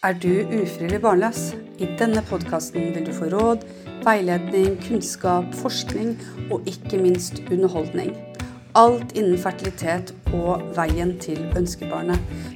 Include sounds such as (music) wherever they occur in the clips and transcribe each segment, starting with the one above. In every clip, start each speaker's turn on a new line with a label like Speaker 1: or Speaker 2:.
Speaker 1: Er du ufrivillig barnløs? I denne podkasten vil du få råd, veiledning, kunnskap, forskning og ikke minst underholdning. Alt innen fertilitet og veien til ønskebarnet.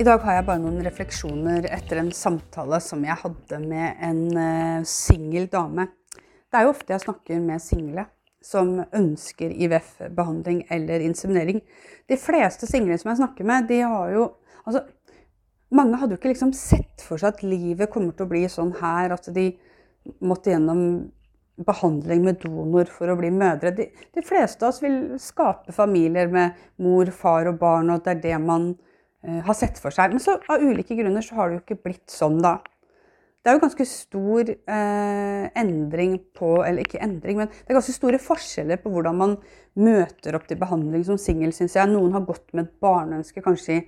Speaker 1: I dag har jeg bare noen refleksjoner etter en samtale som jeg hadde med en uh, singel dame. Det er jo ofte jeg snakker med single som ønsker IVF-behandling eller inseminering. De fleste single som jeg snakker med, de har jo altså, Mange hadde jo ikke liksom sett for seg at livet kommer til å bli sånn her, at de måtte gjennom behandling med donor for å bli mødre. De, de fleste av oss vil skape familier med mor, far og barn, og det er det man Eh, har sett for seg. Men så av ulike grunner så har det jo ikke blitt sånn, da. Det er jo ganske stor eh, endring på Eller ikke endring, men det er ganske store forskjeller på hvordan man møter opp til behandling som singel, syns jeg. Noen har gått med et barneønske kanskje i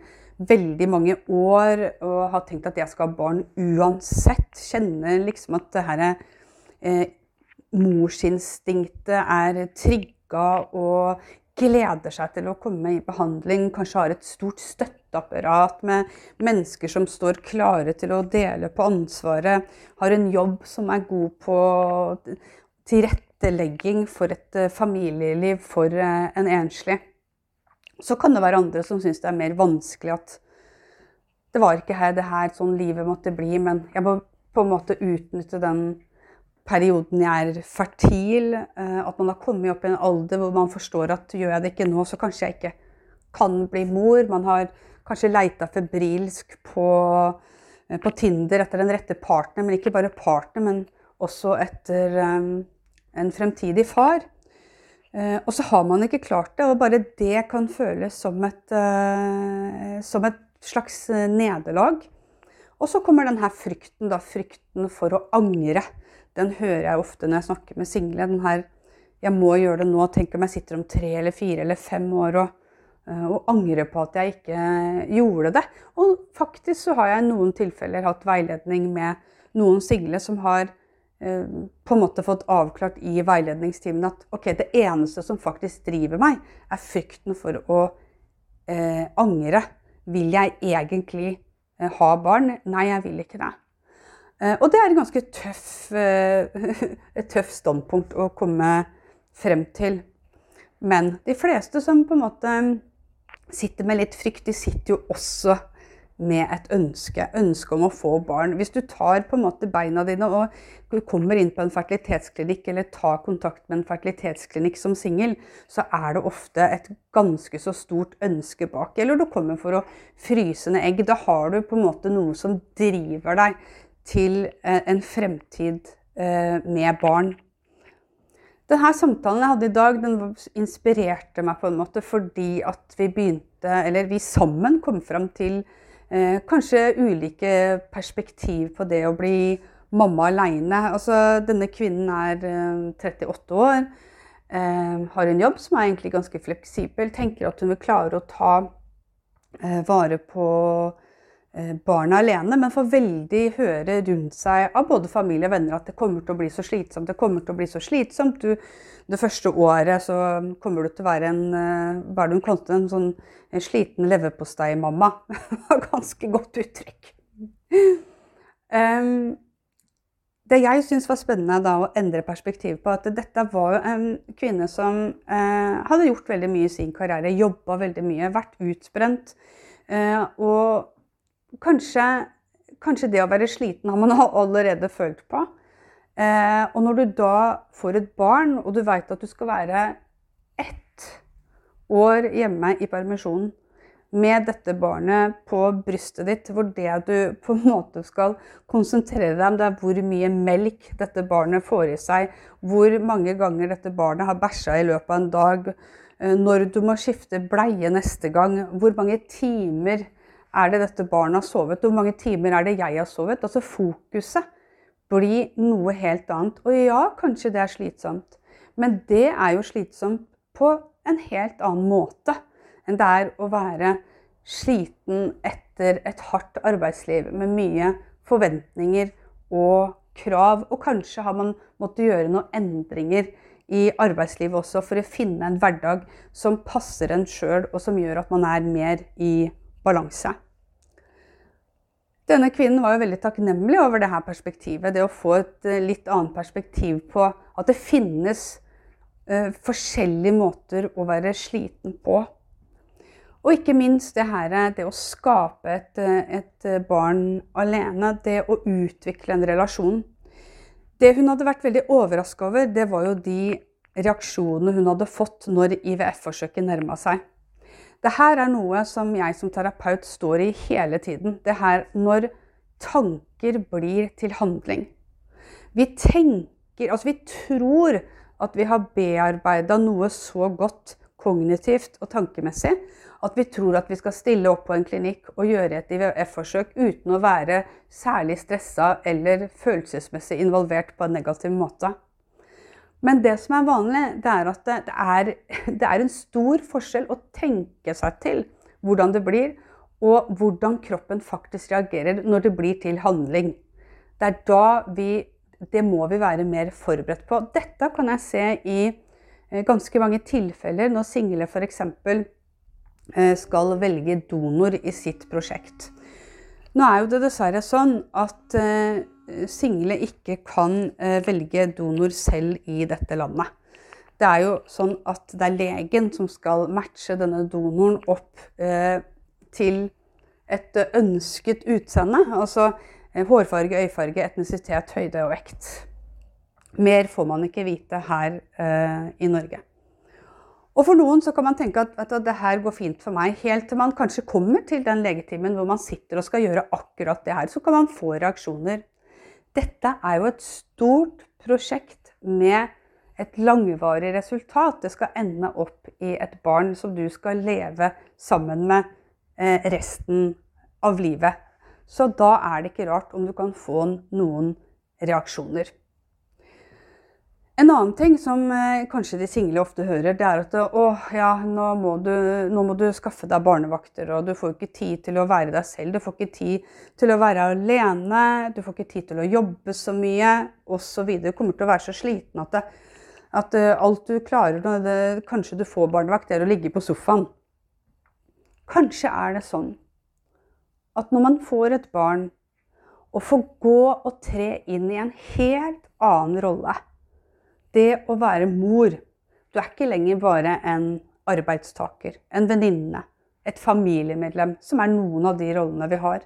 Speaker 1: veldig mange år og har tenkt at jeg skal ha barn uansett. Kjenner liksom at det her eh, morsinstinktet er trigga og gleder seg til å komme i behandling. Kanskje har et stort støtteapparat med mennesker som står klare til å dele på ansvaret, har en jobb som er god på tilrettelegging for et eh, familieliv for eh, en enslig. Så kan det være andre som syns det er mer vanskelig at det var ikke her det her sånn livet måtte bli, men jeg må på en måte utnytte den perioden jeg er fertil, eh, at man har kommet opp i en alder hvor man forstår at gjør jeg det ikke nå, så kanskje jeg ikke kan bli mor. Man har kanskje leita febrilsk på, eh, på, Tinder etter den rette partner, men ikke bare partner, men også etter um, en fremtidig far. Uh, og så har man ikke klart det, og bare det kan føles som et, uh, som et slags nederlag. Og så kommer denne frykten, da, frykten for å angre. Den hører jeg ofte når jeg snakker med single. Den her 'jeg må gjøre det nå', tenk om jeg sitter om tre eller fire eller fem år og Eh, og angrer på at jeg ikke gjorde det. Og faktisk så har jeg i noen tilfeller hatt veiledning med noen single som har eh, på en måte fått avklart i veiledningstimen at ok, det eneste som faktisk driver meg, er frykten for å eh, angre. Vil jeg egentlig eh, ha barn? Nei, jeg vil ikke det. Eh, og det er et ganske tøff, eh, (laughs) et tøft standpunkt å komme frem til. Men de fleste som på en måte sitter med litt frykt, de sitter jo også med et ønske, ønske om å få barn. Hvis du tar på en måte beina dine og kommer inn på en fertilitetsklinikk eller tar kontakt med en fertilitetsklinikk som singel, så er det ofte et ganske så stort ønske bak. Eller du kommer for å fryse ned egg. Da har du på en måte noe som driver deg til eh, en fremtid eh, med barn. Denne samtalen jeg hadde i dag, den inspirerte meg på en måte fordi at vi begynte, eller vi sammen kom fram til eh, kanskje ulike perspektiv på det å bli mamma aleine. Altså, denne kvinnen er eh, 38 år, eh, har en jobb som er egentlig ganske fleksibel, tenker at hun vil klare å ta eh, vare på barna alene, men får veldig høre rundt seg av både familie og venner at det kommer til å bli så slitsomt. Det kommer til å bli så slitsomt. Du, det første året så kommer du til å være en eh, hun kalte en sånn en sliten leverposteimamma. (laughs) Ganske godt uttrykk. Um, det jeg syns var spennende da å endre perspektiv på, at dette var jo en kvinne som eh, hadde gjort veldig mye i sin karriere, jobba veldig mye, vært utbrent. Eh, og kanskje, kanskje, det å være sliten har man (laughs) allerede følt på. Eh, og når du da får et barn, og du veit at du skal være ett år hjemme i permisjon med dette barnet på brystet ditt, hvor det du på en måte skal konsentrere deg om, det er hvor mye melk dette barnet får i seg, hvor mange ganger dette barnet har bæsja i løpet av en dag, eh, når du må skifte bleie neste gang, hvor mange timer er det dette barnet har sovet? Hvor mange timer er det jeg har sovet? Altså Fokuset blir noe helt annet. Og ja, kanskje det er slitsomt, men det er jo slitsomt på en helt annen måte enn det er å være sliten etter et hardt arbeidsliv med mye forventninger og krav. Og kanskje har man måttet gjøre noen endringer i arbeidslivet også for å finne en hverdag som passer en sjøl, og som gjør at man er mer i balanse. Denne kvinnen var jo veldig takknemlig over det her perspektivet. Det å få et eh, litt annet perspektiv på at det finnes uh, forskjellige måter å være sliten på. Og ikke minst det her, det å skape et, eh, et barn alene. Det å utvikle en relasjon. Det hun hadde vært veldig overraska over, det var jo de reaksjonene hun hadde fått når IVF-forsøket nærma seg. Dette er noe som jeg som terapeut står i hele tiden. Det her når tanker blir til handling. Vi tenker, altså vi tror at vi har bearbeida noe så godt kognitivt og tankemessig at vi tror at vi skal stille opp på en klinikk og gjøre et IVF-forsøk uten å være særlig stressa eller følelsesmessig involvert på en negativ måte. Men det som er vanlig, det er at det, er, (laughs) det er en stor forskjell å tenke seg til hvordan det blir, og hvordan kroppen faktisk reagerer når det blir til handling. Det er da vi Det må vi være mer forberedt på. Dette kan jeg se i eh, ganske mange tilfeller når single f.eks. Eh, skal velge donor i sitt prosjekt. Nå er jo det dessverre sånn at eh, single ikke kan eh, velge donor selv i dette landet. Det er jo sånn at det er legen som skal matche denne donoren opp eh, til et ønsket utseende. Altså eh, hårfarge, øyefarge, etnisitet, høyde og vekt. Mer får man ikke vite her eh, i Norge. Og for noen så kan man tenke at, at det her går fint for meg, helt til man kanskje kommer til den legetimen hvor man sitter og skal gjøre akkurat det her. Så kan man få reaksjoner. Dette er jo et stort prosjekt med et langvarig resultat. Det skal ende opp i et barn som du skal leve sammen med eh, resten av livet. Så da er det ikke rart om du kan få noen reaksjoner. En annen ting som eh, kanskje de single ofte hører, det er at å, ja, nå må, du, nå må, du, skaffe deg barnevakter, og du får ikke tid til å være deg selv. Du får ikke tid til å være alene, du får ikke tid til å jobbe så mye osv. Du kommer til å være så sliten at, det, at uh, alt du klarer når det, kanskje du får barnevakt, er å ligge på sofaen. Kanskje er det sånn at når man får et barn og får gå og tre inn i en helt annen rolle det å være mor Du er ikke lenger bare en arbeidstaker, en venninne, et familiemedlem, som er noen av de rollene vi har.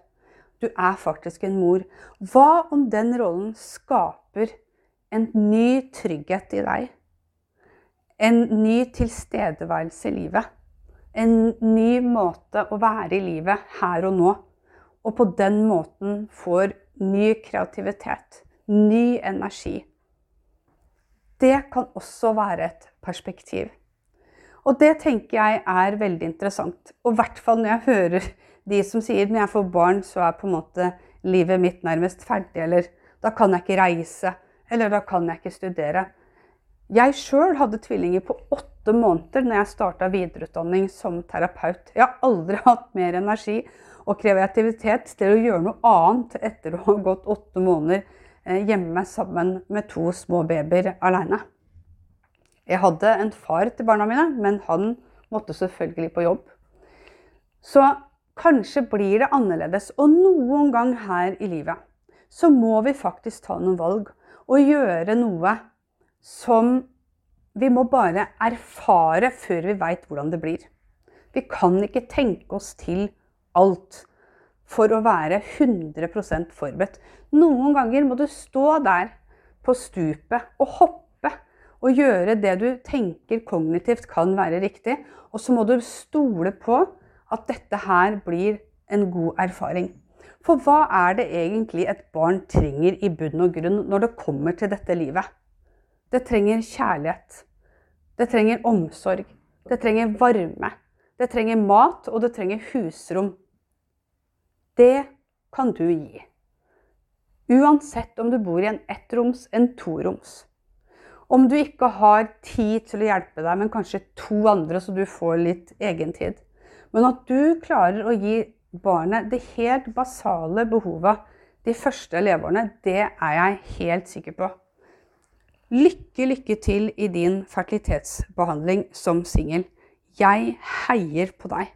Speaker 1: Du er faktisk en mor. Hva om den rollen skaper en ny trygghet i deg? En ny tilstedeværelse i livet? En ny måte å være i livet her og nå? Og på den måten får ny kreativitet, ny energi det kan også være et perspektiv. Og det tenker jeg er veldig interessant. Og i hvert fall når jeg hører de som sier når jeg får barn, så er på en måte livet mitt nærmest ferdig. Eller da kan jeg ikke reise. Eller da kan jeg ikke studere. Jeg sjøl hadde tvillinger på åtte måneder når jeg starta videreutdanning som terapeut. Jeg har aldri hatt mer energi og kreativitet til å gjøre noe annet etter å ha gått åtte måneder hjemme sammen med to små babyer alene. Jeg hadde en far til barna mine, men han måtte selvfølgelig på jobb. Så kanskje blir det annerledes. Og noen gang her i livet så må vi faktisk ta noen valg og gjøre noe som vi må bare erfare før vi veit hvordan det blir. Vi kan ikke tenke oss til alt for å være 100% forberedt. Noen ganger må du stå der på stupet og hoppe og gjøre det du tenker kognitivt kan være riktig. Og så må du stole på at dette her blir en god erfaring. For hva er det egentlig et barn trenger i bunn og grunn når det kommer til dette livet? Det trenger kjærlighet. Det trenger omsorg. Det trenger varme. Det trenger mat, og det trenger husrom. Det kan du gi. Uansett om du bor i en ettroms, en toroms. Om du ikke har tid til å hjelpe deg, men kanskje to andre, så du får litt egentid. Men at du klarer å gi barnet det helt basale behovet de første leveårene, det er jeg helt sikker på. Lykke, lykke til i din fertilitetsbehandling som singel. Jeg heier på deg.